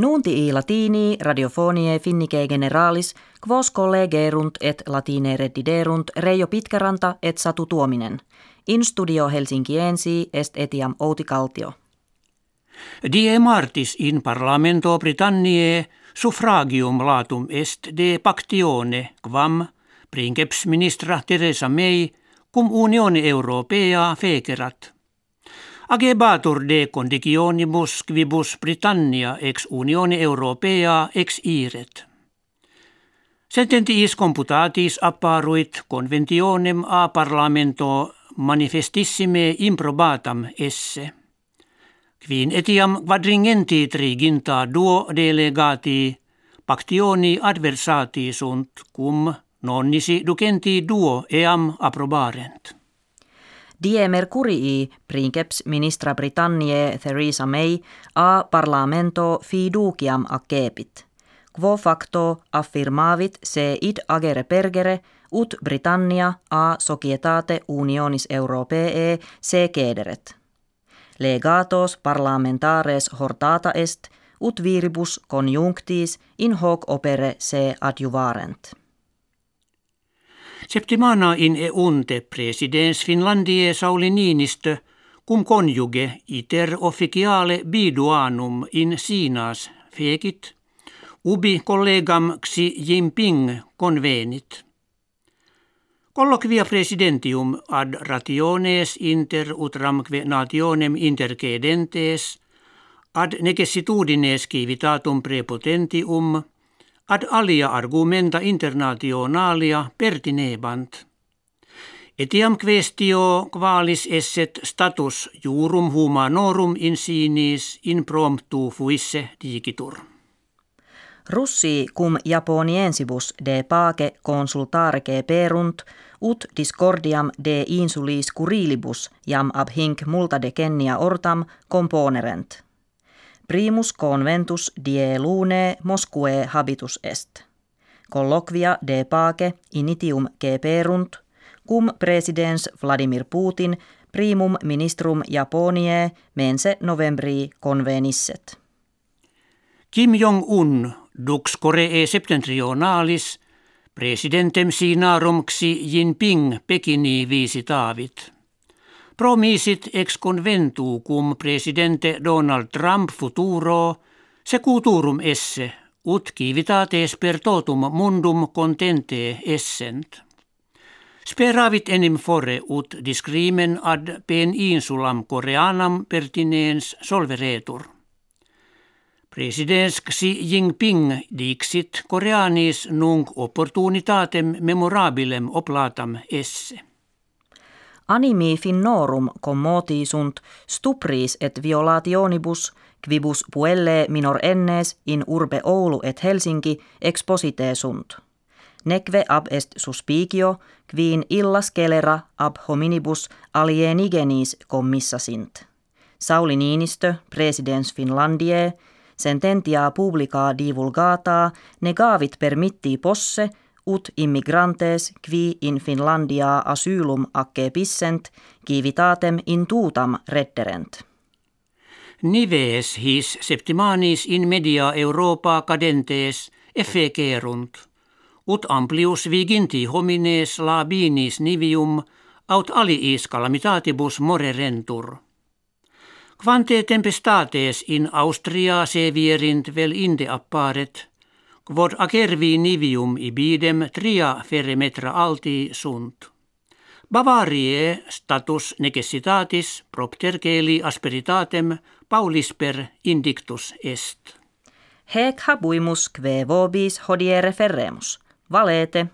Nunti i latini radiofonie finnike generalis quos collegerunt et latine reddiderunt Reijo Pitkäranta et Satu Tuominen. In studio Helsinkiensi est etiam Outi Kaltio. Die martis in parlamento Britanniae suffragium latum est de pactione quam princeps ministra Teresa May cum Unione Europea fecerat – Agebatur de conditionibus quibus Britannia ex Unione Europea ex iret. Sententiis computatis apparuit conventionem a parlamento manifestissime improbatam esse. Quin etiam quadringenti triginta duo delegati pactioni adversati sunt cum nonnisi ducenti duo eam approbarent. Die Mercurii princeps ministra Britanniae Theresa May a parlamento fiduciam accepit. Quo facto affirmavit se id agere pergere ut Britannia a societate unionis europee se cederet. Legatos parlamentares hortata est ut viribus conjunctis in hoc opere se adjuvarent. Septimana in eunte presidens Finlandie Sauli Niinistö cum conjuge iter officiale biduanum in sinas fekit, ubi collegam Xi Jinping convenit. Colloquia presidentium ad rationes inter utramque nationem intercedentes ad necessitudines civitatum prepotentium – ad alia argumenta internationalia pertinebant. Etiam questio qualis esset status jurum humanorum in sinis in promptu fuisse digitur. Russi cum Japoniensibus de pace consultarge perunt ut discordiam de insulis curilibus jam ab hinc multa decennia ortam componerent – Primus conventus die lune Mosque habitus est. Colloquia de pace initium geperunt, cum presidens Vladimir Putin primum ministrum Japoniae mense novembri convenisset. Kim Jong-un dux Koree septentrionalis presidentem sinarum Xi Jinping Pekini visitavit. Promisit ex conventu cum presidente Donald Trump futuro secuturum esse, ut civitates per totum mundum contente essent. Speravit enim fore ut discrimen ad pen insulam koreanam pertinens solveretur. Presidents Xi Jinping dixit koreanis nunc opportunitatem memorabilem oplatam esse. Animi finnorum commoti sunt stupris et violationibus quibus puelle minor ennes in urbe Oulu et Helsinki exposite sunt. Neque ab est suspicio, quin illas kelera ab hominibus alienigenis commissa sint. Sauli Niinistö, presidens Finlandie, sententia publica divulgata negavit permitti posse ut immigrantes qui in Finlandia asylum accepissent civitatem in tutam redderent. Nives his septimanis in media Europa cadentes effecerunt, ut amplius viginti homines labinis nivium aut aliis calamitatibus morerentur. Quante tempestates in Austria sevierint vel inde apparet – Quod acervi nivium ibidem tria ferremetra alti sunt. Bavarie status necessitatis propter celi asperitatem paulisper indictus est. Hec habuimus kve vobis hodiere ferremus. Valete.